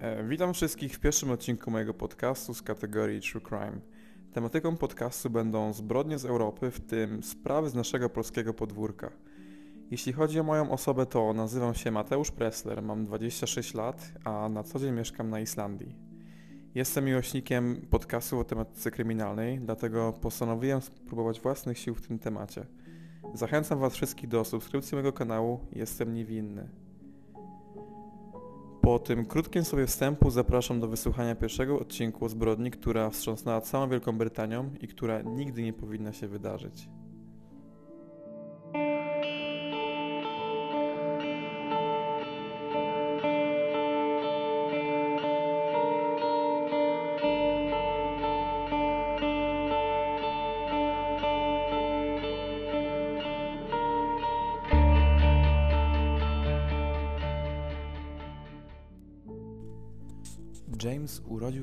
E, witam wszystkich w pierwszym odcinku mojego podcastu z kategorii True Crime. Tematyką podcastu będą zbrodnie z Europy, w tym sprawy z naszego polskiego podwórka. Jeśli chodzi o moją osobę, to nazywam się Mateusz Pressler, mam 26 lat, a na co dzień mieszkam na Islandii. Jestem miłośnikiem podcastu o tematyce kryminalnej, dlatego postanowiłem spróbować własnych sił w tym temacie. Zachęcam Was wszystkich do subskrypcji mojego kanału, jestem niewinny. Po tym krótkim sobie wstępu zapraszam do wysłuchania pierwszego odcinku o zbrodni, która wstrząsnęła całą Wielką Brytanią i która nigdy nie powinna się wydarzyć.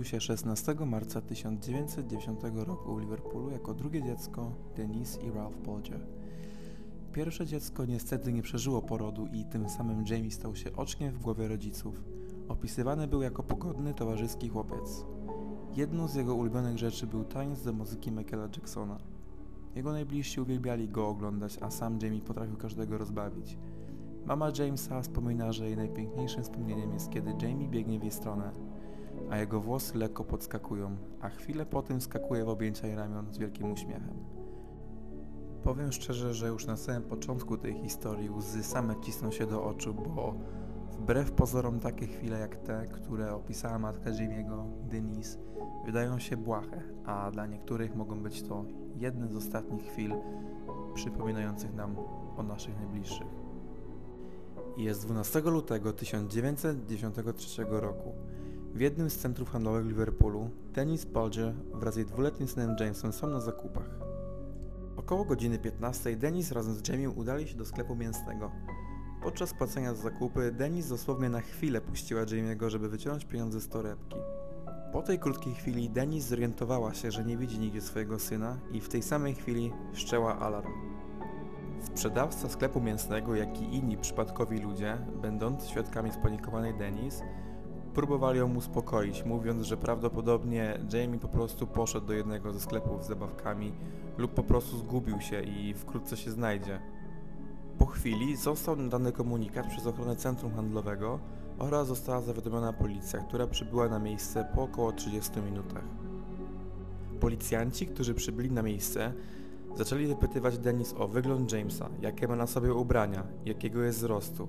Się 16 marca 1909 roku w Liverpoolu jako drugie dziecko Denise i Ralph Bolger. Pierwsze dziecko niestety nie przeżyło porodu i tym samym Jamie stał się oczkiem w głowie rodziców. Opisywany był jako pogodny, towarzyski chłopiec. Jedną z jego ulubionych rzeczy był tańc do muzyki Michaela Jacksona. Jego najbliżsi uwielbiali go oglądać, a sam Jamie potrafił każdego rozbawić. Mama Jamesa wspomina, że jej najpiękniejszym wspomnieniem jest kiedy Jamie biegnie w jej stronę, a jego włosy lekko podskakują, a chwilę po tym skakuje w objęcia jej ramion z wielkim uśmiechem. Powiem szczerze, że już na samym początku tej historii łzy same cisną się do oczu, bo wbrew pozorom takie chwile jak te, które opisała matka Jimmy'ego, Denise, wydają się błahe, a dla niektórych mogą być to jedne z ostatnich chwil przypominających nam o naszych najbliższych. Jest 12 lutego 1993 roku. W jednym z centrów handlowych Liverpoolu Dennis Bulger wraz z jej dwuletnim synem Jamesem są na zakupach. Około godziny 15 Dennis razem z Jamie udali się do sklepu mięsnego. Podczas płacenia za zakupy Dennis dosłownie na chwilę puściła Jamie'ego, żeby wyciągnąć pieniądze z torebki. Po tej krótkiej chwili Dennis zorientowała się, że nie widzi nigdzie swojego syna i w tej samej chwili wszczęła alarm. Sprzedawca sklepu mięsnego, jak i inni przypadkowi ludzie, będący świadkami spanikowanej Dennis, próbowali ją uspokoić, mówiąc, że prawdopodobnie Jamie po prostu poszedł do jednego ze sklepów z zabawkami lub po prostu zgubił się i wkrótce się znajdzie. Po chwili został nadany komunikat przez ochronę centrum handlowego oraz została zawiadomiona policja, która przybyła na miejsce po około 30 minutach. Policjanci, którzy przybyli na miejsce, zaczęli wypytywać Denis o wygląd Jamesa, jakie ma na sobie ubrania, jakiego jest wzrostu,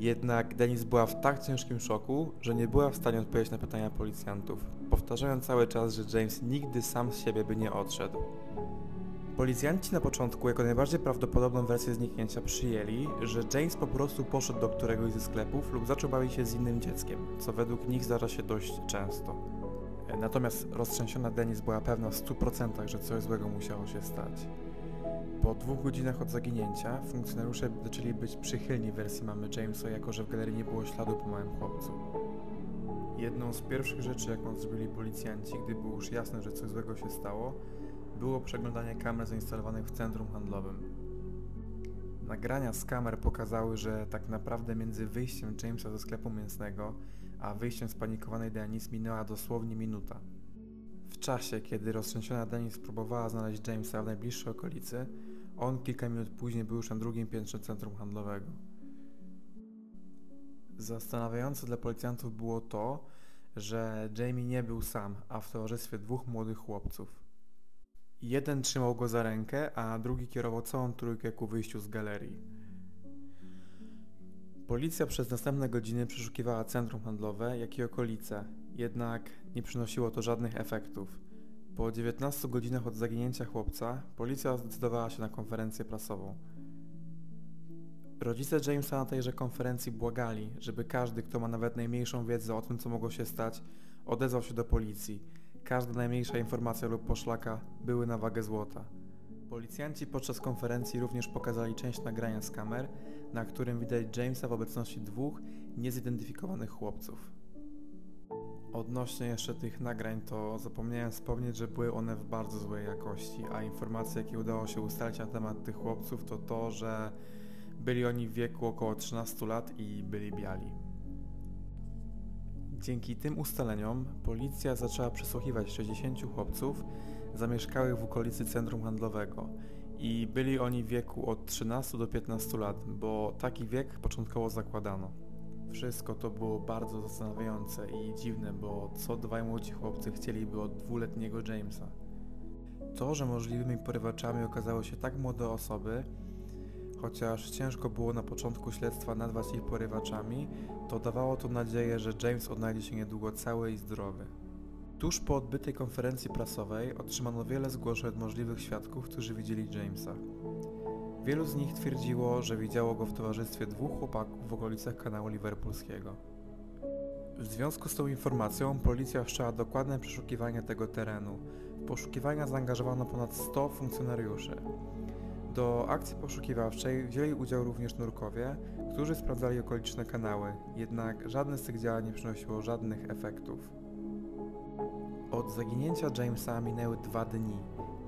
jednak Denis była w tak ciężkim szoku, że nie była w stanie odpowiedzieć na pytania policjantów, powtarzając cały czas, że James nigdy sam z siebie by nie odszedł. Policjanci na początku jako najbardziej prawdopodobną wersję zniknięcia przyjęli, że James po prostu poszedł do któregoś ze sklepów lub zaczął bawić się z innym dzieckiem, co według nich zdarza się dość często. Natomiast roztrzęsiona Denis była pewna w 100%, że coś złego musiało się stać. Po dwóch godzinach od zaginięcia funkcjonariusze zaczęli być przychylni wersji mamy Jamesa, jako że w galerii nie było śladu po małym chłopcu. Jedną z pierwszych rzeczy, jaką zrobili policjanci, gdy było już jasne, że coś złego się stało, było przeglądanie kamer zainstalowanych w centrum handlowym. Nagrania z kamer pokazały, że tak naprawdę między wyjściem Jamesa ze sklepu mięsnego a wyjściem spanikowanej Denis minęła dosłownie minuta. W czasie, kiedy roztrzęsiona Denis próbowała znaleźć Jamesa w najbliższej okolicy, on kilka minut później był już na drugim piętrze centrum handlowego. Zastanawiające dla policjantów było to, że Jamie nie był sam, a w towarzystwie dwóch młodych chłopców. Jeden trzymał go za rękę, a drugi kierował całą trójkę ku wyjściu z galerii. Policja przez następne godziny przeszukiwała centrum handlowe, jak i okolice, jednak nie przynosiło to żadnych efektów. Po 19 godzinach od zaginięcia chłopca, policja zdecydowała się na konferencję prasową. Rodzice Jamesa na tejże konferencji błagali, żeby każdy, kto ma nawet najmniejszą wiedzę o tym, co mogło się stać, odezwał się do policji. Każda najmniejsza informacja lub poszlaka były na wagę złota. Policjanci podczas konferencji również pokazali część nagrania z kamer, na którym widać Jamesa w obecności dwóch niezidentyfikowanych chłopców. Odnośnie jeszcze tych nagrań, to zapomniałem wspomnieć, że były one w bardzo złej jakości, a informacje, jakie udało się ustalić na temat tych chłopców, to to, że byli oni w wieku około 13 lat i byli biali. Dzięki tym ustaleniom policja zaczęła przesłuchiwać 60 chłopców zamieszkałych w okolicy centrum handlowego i byli oni w wieku od 13 do 15 lat, bo taki wiek początkowo zakładano. Wszystko to było bardzo zastanawiające i dziwne, bo co dwaj młodzi chłopcy chcieliby od dwuletniego Jamesa. To, że możliwymi porywaczami okazały się tak młode osoby, chociaż ciężko było na początku śledztwa nazwać ich porywaczami, to dawało to nadzieję, że James odnajdzie się niedługo cały i zdrowy. Tuż po odbytej konferencji prasowej otrzymano wiele zgłoszeń od możliwych świadków, którzy widzieli Jamesa. Wielu z nich twierdziło, że widziało go w towarzystwie dwóch chłopaków w okolicach kanału liverpoolskiego. W związku z tą informacją policja wszczęła dokładne przeszukiwanie tego terenu. W poszukiwania zaangażowano ponad 100 funkcjonariuszy. Do akcji poszukiwawczej wzięli udział również nurkowie, którzy sprawdzali okoliczne kanały, jednak żadne z tych działań nie przynosiło żadnych efektów. Od zaginięcia Jamesa minęły dwa dni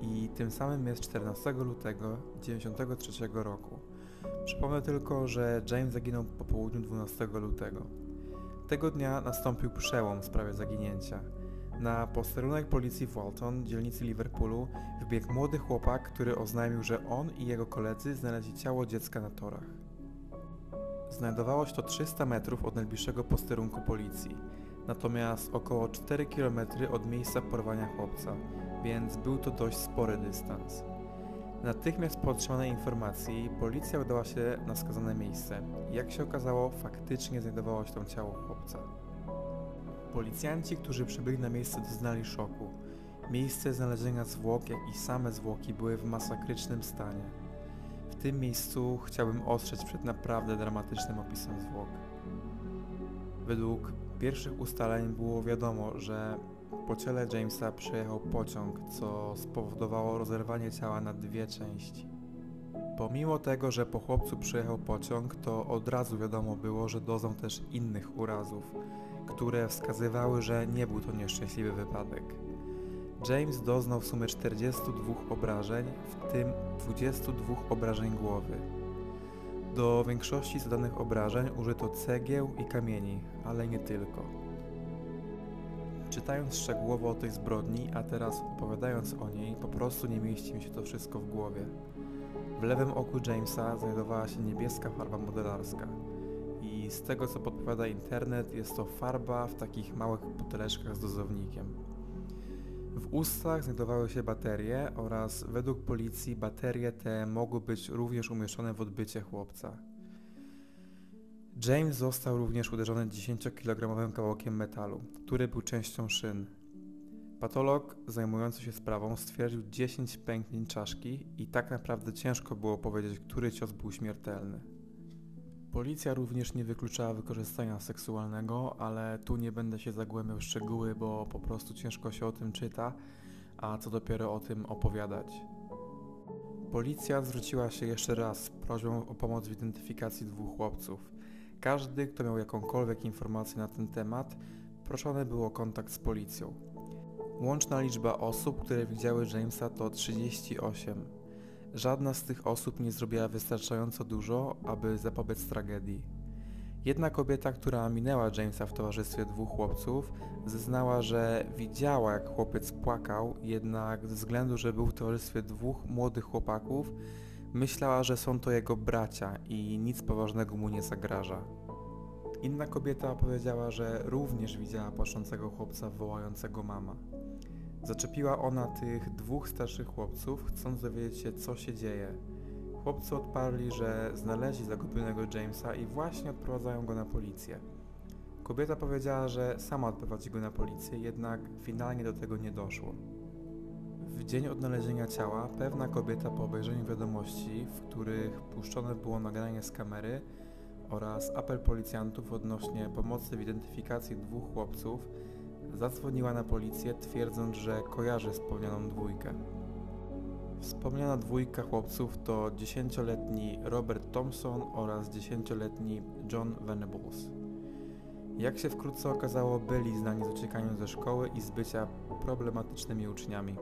i tym samym jest 14 lutego 1993 roku. Przypomnę tylko, że James zaginął po południu 12 lutego. Tego dnia nastąpił przełom w sprawie zaginięcia. Na posterunek policji w Walton, dzielnicy Liverpoolu, wbiegł młody chłopak, który oznajmił, że on i jego koledzy znaleźli ciało dziecka na torach. Znajdowało się to 300 metrów od najbliższego posterunku policji, natomiast około 4 km od miejsca porwania chłopca, więc był to dość spory dystans. Natychmiast po otrzymanej informacji policja udała się na skazane miejsce. Jak się okazało, faktycznie znajdowało się tam ciało chłopca. Policjanci, którzy przybyli na miejsce doznali szoku. Miejsce znalezienia zwłok, jak i same zwłoki były w masakrycznym stanie. W tym miejscu chciałbym ostrzec przed naprawdę dramatycznym opisem zwłok. Według pierwszych ustaleń było wiadomo, że po ciele Jamesa przejechał pociąg, co spowodowało rozerwanie ciała na dwie części. Pomimo tego, że po chłopcu przyjechał pociąg, to od razu wiadomo było, że doznał też innych urazów, które wskazywały, że nie był to nieszczęśliwy wypadek. James doznał w sumie 42 obrażeń, w tym 22 obrażeń głowy. Do większości zadanych obrażeń użyto cegieł i kamieni, ale nie tylko. Czytając szczegółowo o tej zbrodni, a teraz opowiadając o niej, po prostu nie mieści mi się to wszystko w głowie. W lewym oku Jamesa znajdowała się niebieska farba modelarska. I z tego co podpowiada internet, jest to farba w takich małych buteleczkach z dozownikiem. W ustach znajdowały się baterie oraz według policji baterie te mogły być również umieszczone w odbycie chłopca. James został również uderzony 10-kilogramowym kawałkiem metalu, który był częścią szyn. Patolog zajmujący się sprawą stwierdził 10 pęknięć czaszki i tak naprawdę ciężko było powiedzieć, który cios był śmiertelny. Policja również nie wykluczała wykorzystania seksualnego, ale tu nie będę się zagłębiał w szczegóły, bo po prostu ciężko się o tym czyta, a co dopiero o tym opowiadać. Policja zwróciła się jeszcze raz z prośbą o pomoc w identyfikacji dwóch chłopców. Każdy, kto miał jakąkolwiek informację na ten temat, proszony było o kontakt z policją. Łączna liczba osób, które widziały Jamesa to 38. Żadna z tych osób nie zrobiła wystarczająco dużo, aby zapobiec tragedii. Jedna kobieta, która minęła Jamesa w towarzystwie dwóch chłopców, zeznała, że widziała jak chłopiec płakał, jednak ze względu, że był w towarzystwie dwóch młodych chłopaków, myślała, że są to jego bracia i nic poważnego mu nie zagraża. Inna kobieta powiedziała, że również widziała płaczącego chłopca wołającego mama. Zaczepiła ona tych dwóch starszych chłopców, chcąc dowiedzieć się, co się dzieje. Chłopcy odparli, że znaleźli zagubionego Jamesa i właśnie odprowadzają go na policję. Kobieta powiedziała, że sama odprowadzi go na policję, jednak finalnie do tego nie doszło. W dzień odnalezienia ciała pewna kobieta po obejrzeniu wiadomości, w których puszczone było nagranie z kamery oraz apel policjantów odnośnie pomocy w identyfikacji dwóch chłopców, zadzwoniła na policję twierdząc, że kojarzy wspomnianą dwójkę. Wspomniana dwójka chłopców to 10-letni Robert Thompson oraz 10-letni John Venables. Jak się wkrótce okazało, byli znani z uciekania ze szkoły i z bycia problematycznymi uczniami.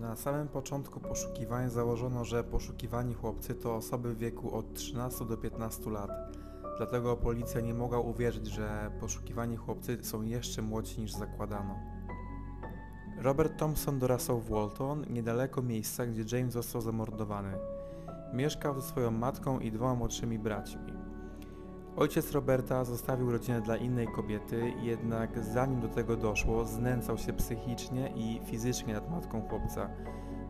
Na samym początku poszukiwań założono, że poszukiwani chłopcy to osoby w wieku od 13 do 15 lat. Dlatego policja nie mogła uwierzyć, że poszukiwani chłopcy są jeszcze młodsi niż zakładano. Robert Thompson dorastał w Walton, niedaleko miejsca, gdzie James został zamordowany. Mieszkał ze swoją matką i dwoma młodszymi braćmi. Ojciec Roberta zostawił rodzinę dla innej kobiety, jednak zanim do tego doszło, znęcał się psychicznie i fizycznie nad matką chłopca,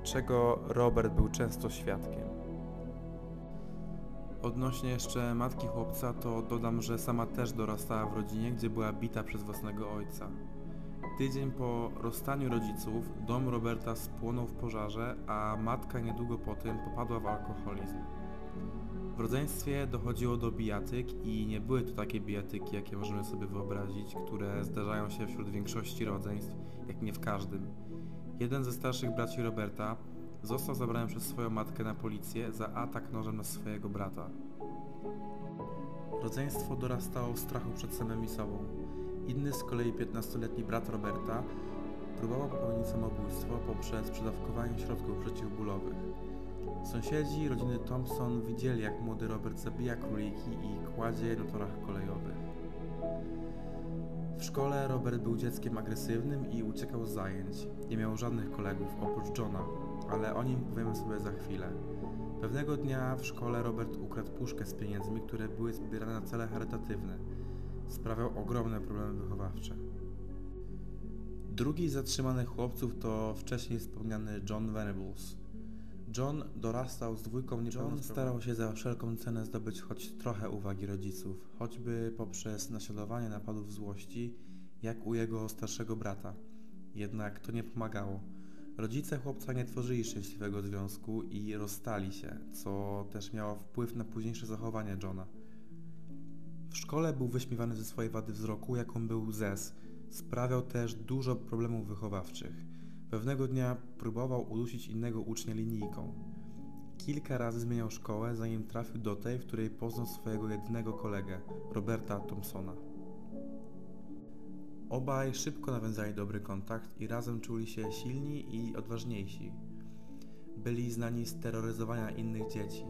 czego Robert był często świadkiem. Odnośnie jeszcze matki chłopca, to dodam, że sama też dorastała w rodzinie, gdzie była bita przez własnego ojca. Tydzień po rozstaniu rodziców dom Roberta spłonął w pożarze, a matka niedługo po tym popadła w alkoholizm. W rodzeństwie dochodziło do bijatyk i nie były to takie bijatyki, jakie możemy sobie wyobrazić, które zdarzają się wśród większości rodzeństw, jak nie w każdym. Jeden ze starszych braci Roberta został zabrany przez swoją matkę na policję za atak nożem na swojego brata. Rodzeństwo dorastało w strachu przed samymi sobą. Inny z kolei 15-letni brat Roberta próbował popełnić samobójstwo poprzez przedawkowanie środków przeciwbólowych. Sąsiedzi rodziny Thompson widzieli, jak młody Robert zabija króliki i kładzie je na torach kolejowych. W szkole Robert był dzieckiem agresywnym i uciekał z zajęć. Nie miał żadnych kolegów oprócz Johna, ale o nim powiemy sobie za chwilę. Pewnego dnia w szkole Robert ukradł puszkę z pieniędzmi, które były zbierane na cele charytatywne. Sprawiał ogromne problemy wychowawcze. Drugi z zatrzymanych chłopców to wcześniej wspomniany John Venables. John dorastał z dwójką John starał się za wszelką cenę zdobyć choć trochę uwagi rodziców, choćby poprzez naśladowanie napadów złości, jak u jego starszego brata. Jednak to nie pomagało. Rodzice chłopca nie tworzyli szczęśliwego związku i rozstali się, co też miało wpływ na późniejsze zachowanie Johna. W szkole był wyśmiewany ze swojej wady wzroku, jaką był zes. Sprawiał też dużo problemów wychowawczych. Pewnego dnia próbował udusić innego ucznia linijką. Kilka razy zmieniał szkołę, zanim trafił do tej, w której poznał swojego jedynego kolegę, Roberta Thompsona. Obaj szybko nawiązali dobry kontakt i razem czuli się silni i odważniejsi. Byli znani z terroryzowania innych dzieci.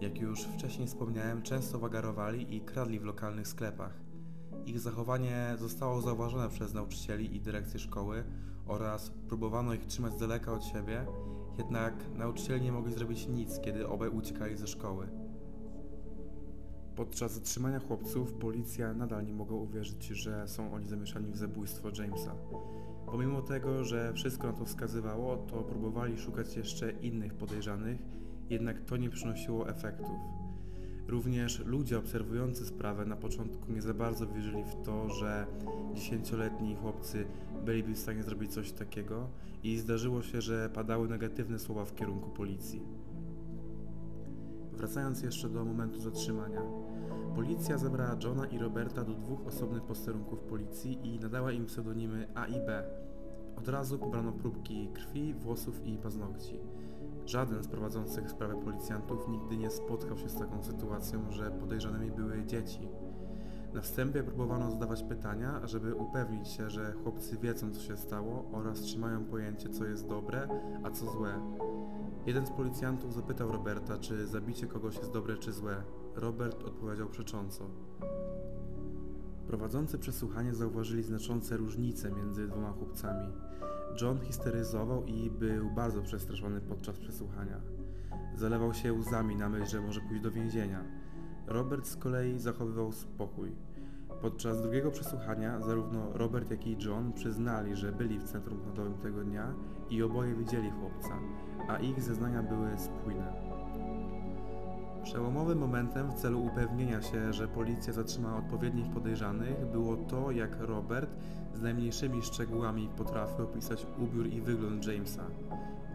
Jak już wcześniej wspomniałem, często wagarowali i kradli w lokalnych sklepach. Ich zachowanie zostało zauważone przez nauczycieli i dyrekcję szkoły oraz próbowano ich trzymać z daleka od siebie, jednak nauczyciele nie mogli zrobić nic, kiedy obaj uciekali ze szkoły. Podczas zatrzymania chłopców policja nadal nie mogła uwierzyć, że są oni zamieszani w zabójstwo Jamesa. Pomimo tego, że wszystko na to wskazywało, to próbowali szukać jeszcze innych podejrzanych, jednak to nie przynosiło efektów. Również ludzie obserwujący sprawę na początku nie za bardzo wierzyli w to, że dziesięcioletni chłopcy byliby w stanie zrobić coś takiego i zdarzyło się, że padały negatywne słowa w kierunku policji. Wracając jeszcze do momentu zatrzymania. Policja zabrała Johna i Roberta do dwóch osobnych posterunków policji i nadała im pseudonimy A i B. Od razu pobrano próbki krwi, włosów i paznokci. Żaden z prowadzących sprawę policjantów nigdy nie spotkał się z taką sytuacją, że podejrzanymi były dzieci. Na wstępie próbowano zadawać pytania, żeby upewnić się, że chłopcy wiedzą co się stało oraz trzymają pojęcie co jest dobre, a co złe. Jeden z policjantów zapytał Roberta, czy zabicie kogoś jest dobre czy złe. Robert odpowiedział przecząco. Prowadzący przesłuchanie zauważyli znaczące różnice między dwoma chłopcami. John histeryzował i był bardzo przestraszony podczas przesłuchania. Zalewał się łzami na myśl, że może pójść do więzienia. Robert z kolei zachowywał spokój. Podczas drugiego przesłuchania zarówno Robert, jak i John przyznali, że byli w centrum handlowym tego dnia i oboje widzieli chłopca, a ich zeznania były spójne. Przełomowym momentem w celu upewnienia się, że policja zatrzymała odpowiednich podejrzanych było to, jak Robert z najmniejszymi szczegółami potrafił opisać ubiór i wygląd Jamesa.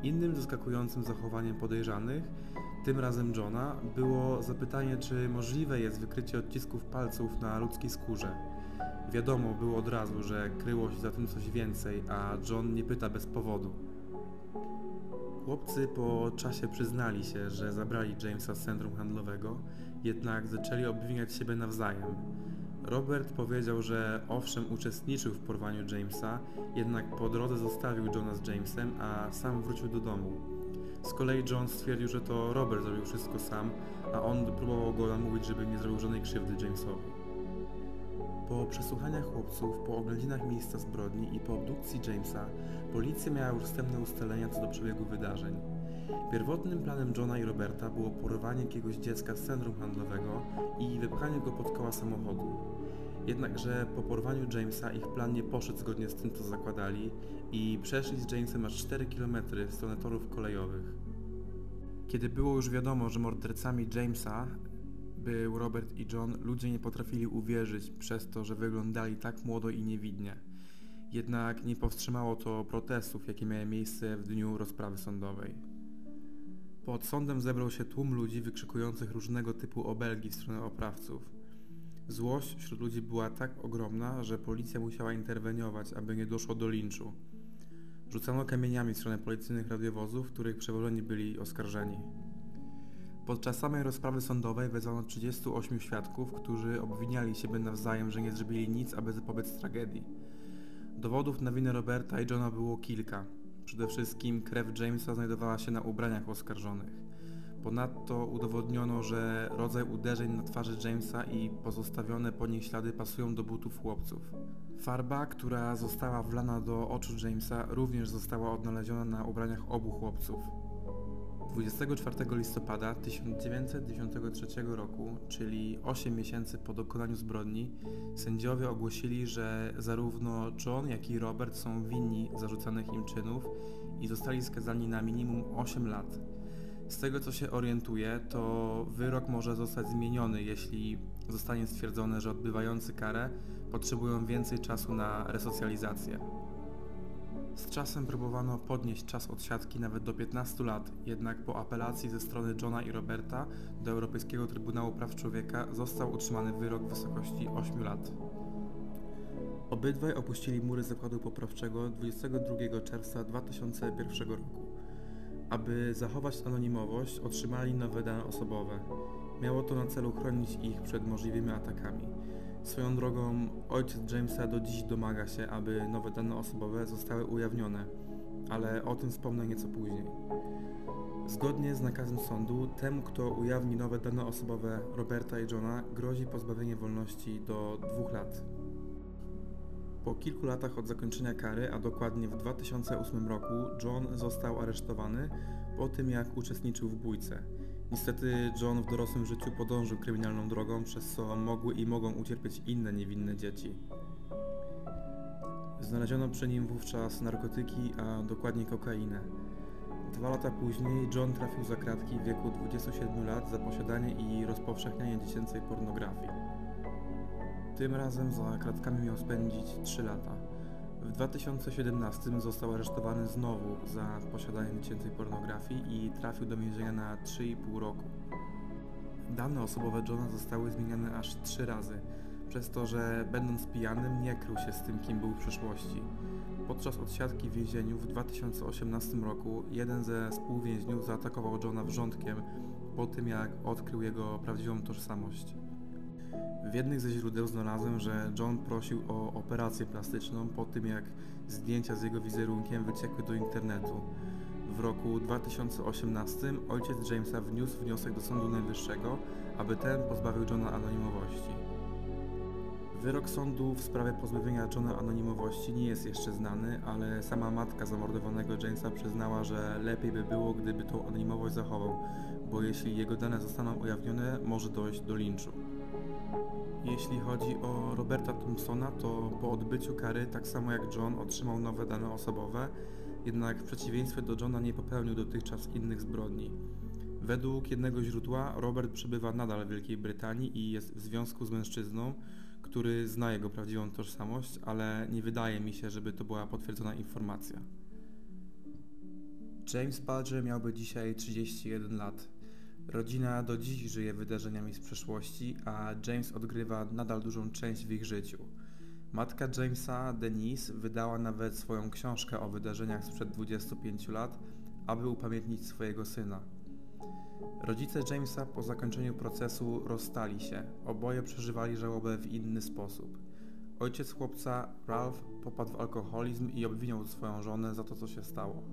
Innym zaskakującym zachowaniem podejrzanych, tym razem Johna, było zapytanie, czy możliwe jest wykrycie odcisków palców na ludzkiej skórze. Wiadomo było od razu, że kryło się za tym coś więcej, a John nie pyta bez powodu. Chłopcy po czasie przyznali się, że zabrali Jamesa z centrum handlowego, jednak zaczęli obwiniać siebie nawzajem. Robert powiedział, że owszem uczestniczył w porwaniu Jamesa, jednak po drodze zostawił Johna z Jamesem, a sam wrócił do domu. Z kolei John stwierdził, że to Robert zrobił wszystko sam, a on próbował go namówić, żeby nie zrobił żadnej krzywdy Jamesowi. Po przesłuchaniach chłopców, po oględzinach miejsca zbrodni i po obdukcji Jamesa, policja miała już wstępne ustalenia co do przebiegu wydarzeń. Pierwotnym planem Johna i Roberta było porwanie jakiegoś dziecka z centrum handlowego i wypchanie go pod koła samochodu. Jednakże po porwaniu Jamesa ich plan nie poszedł zgodnie z tym, co zakładali i przeszli z Jamesem aż 4 km w stronę torów kolejowych. Kiedy było już wiadomo, że mordercami Jamesa był Robert i John, ludzie nie potrafili uwierzyć przez to, że wyglądali tak młodo i niewidnie. Jednak nie powstrzymało to protestów, jakie miały miejsce w dniu rozprawy sądowej. Pod sądem zebrał się tłum ludzi wykrzykujących różnego typu obelgi w stronę oprawców. Złość wśród ludzi była tak ogromna, że policja musiała interweniować, aby nie doszło do linczu. Rzucano kamieniami w stronę policyjnych radiowozów, których przewożeni byli oskarżeni. Podczas samej rozprawy sądowej wezwano 38 świadków, którzy obwiniali siebie nawzajem, że nie zrobili nic, aby zapobiec tragedii. Dowodów na winę Roberta i Johna było kilka. Przede wszystkim krew Jamesa znajdowała się na ubraniach oskarżonych. Ponadto udowodniono, że rodzaj uderzeń na twarzy Jamesa i pozostawione po nich ślady pasują do butów chłopców. Farba, która została wlana do oczu Jamesa, również została odnaleziona na ubraniach obu chłopców. 24 listopada 1993 roku, czyli 8 miesięcy po dokonaniu zbrodni, sędziowie ogłosili, że zarówno John, jak i Robert są winni zarzucanych im czynów i zostali skazani na minimum 8 lat. Z tego co się orientuję, to wyrok może zostać zmieniony, jeśli zostanie stwierdzone, że odbywający karę potrzebują więcej czasu na resocjalizację. Z czasem próbowano podnieść czas odsiadki nawet do 15 lat, jednak po apelacji ze strony Johna i Roberta do Europejskiego Trybunału Praw Człowieka został utrzymany wyrok w wysokości 8 lat. Obydwaj opuścili mury zakładu poprawczego 22 czerwca 2001 roku. Aby zachować anonimowość, otrzymali nowe dane osobowe. Miało to na celu chronić ich przed możliwymi atakami. Swoją drogą, ojciec Jamesa do dziś domaga się, aby nowe dane osobowe zostały ujawnione, ale o tym wspomnę nieco później. Zgodnie z nakazem sądu, temu, kto ujawni nowe dane osobowe Roberta i Johna, grozi pozbawienie wolności do dwóch lat. Po kilku latach od zakończenia kary, a dokładnie w 2008 roku, John został aresztowany po tym, jak uczestniczył w bójce. Niestety John w dorosłym życiu podążył kryminalną drogą, przez co mogły i mogą ucierpieć inne niewinne dzieci. Znaleziono przy nim wówczas narkotyki, a dokładnie kokainę. Dwa lata później John trafił za kratki w wieku 27 lat za posiadanie i rozpowszechnianie dziecięcej pornografii. Tym razem za kratkami miał spędzić 3 lata. W 2017 został aresztowany znowu za posiadanie dziecięcej pornografii i trafił do więzienia na 3,5 roku. Dane osobowe Johna zostały zmieniane aż 3 razy, przez to, że będąc pijanym nie krył się z tym, kim był w przeszłości. Podczas odsiadki w więzieniu w 2018 roku jeden ze współwięźniów zaatakował Johna wrzątkiem po tym, jak odkrył jego prawdziwą tożsamość. W jednych ze źródeł znalazłem, że John prosił o operację plastyczną po tym, jak zdjęcia z jego wizerunkiem wyciekły do internetu. W roku 2018 ojciec Jamesa wniósł wniosek do Sądu Najwyższego, aby ten pozbawił Johna anonimowości. Wyrok sądu w sprawie pozbawienia Johna anonimowości nie jest jeszcze znany, ale sama matka zamordowanego Jamesa przyznała, że lepiej by było, gdyby tą anonimowość zachował, bo jeśli jego dane zostaną ujawnione, może dojść do linczu. Jeśli chodzi o Roberta Thompsona, to po odbyciu kary, tak samo jak John, otrzymał nowe dane osobowe, jednak w przeciwieństwie do Johna nie popełnił dotychczas innych zbrodni. Według jednego źródła Robert przebywa nadal w Wielkiej Brytanii i jest w związku z mężczyzną, który zna jego prawdziwą tożsamość, ale nie wydaje mi się, żeby to była potwierdzona informacja. James Badger miałby dzisiaj 31 lat. Rodzina do dziś żyje wydarzeniami z przeszłości, a James odgrywa nadal dużą część w ich życiu. Matka Jamesa, Denise, wydała nawet swoją książkę o wydarzeniach sprzed 25 lat, aby upamiętnić swojego syna. Rodzice Jamesa po zakończeniu procesu rozstali się. Oboje przeżywali żałobę w inny sposób. Ojciec chłopca, Ralph, popadł w alkoholizm i obwiniał swoją żonę za to, co się stało.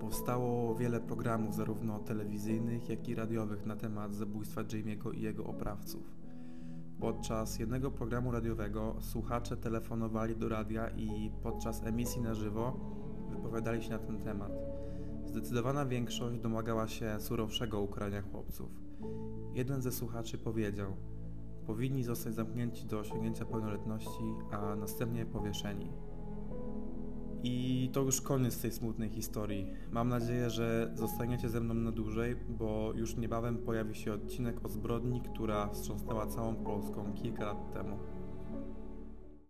Powstało wiele programów, zarówno telewizyjnych, jak i radiowych, na temat zabójstwa Jamie'ego i jego oprawców. Podczas jednego programu radiowego słuchacze telefonowali do radia i podczas emisji na żywo wypowiadali się na ten temat. Zdecydowana większość domagała się surowszego ukarania chłopców. Jeden ze słuchaczy powiedział: Powinni zostać zamknięci do osiągnięcia pełnoletności, a następnie powieszeni. I to już koniec tej smutnej historii. Mam nadzieję, że zostaniecie ze mną na dłużej, bo już niebawem pojawi się odcinek o zbrodni, która wstrząsnęła całą Polską kilka lat temu.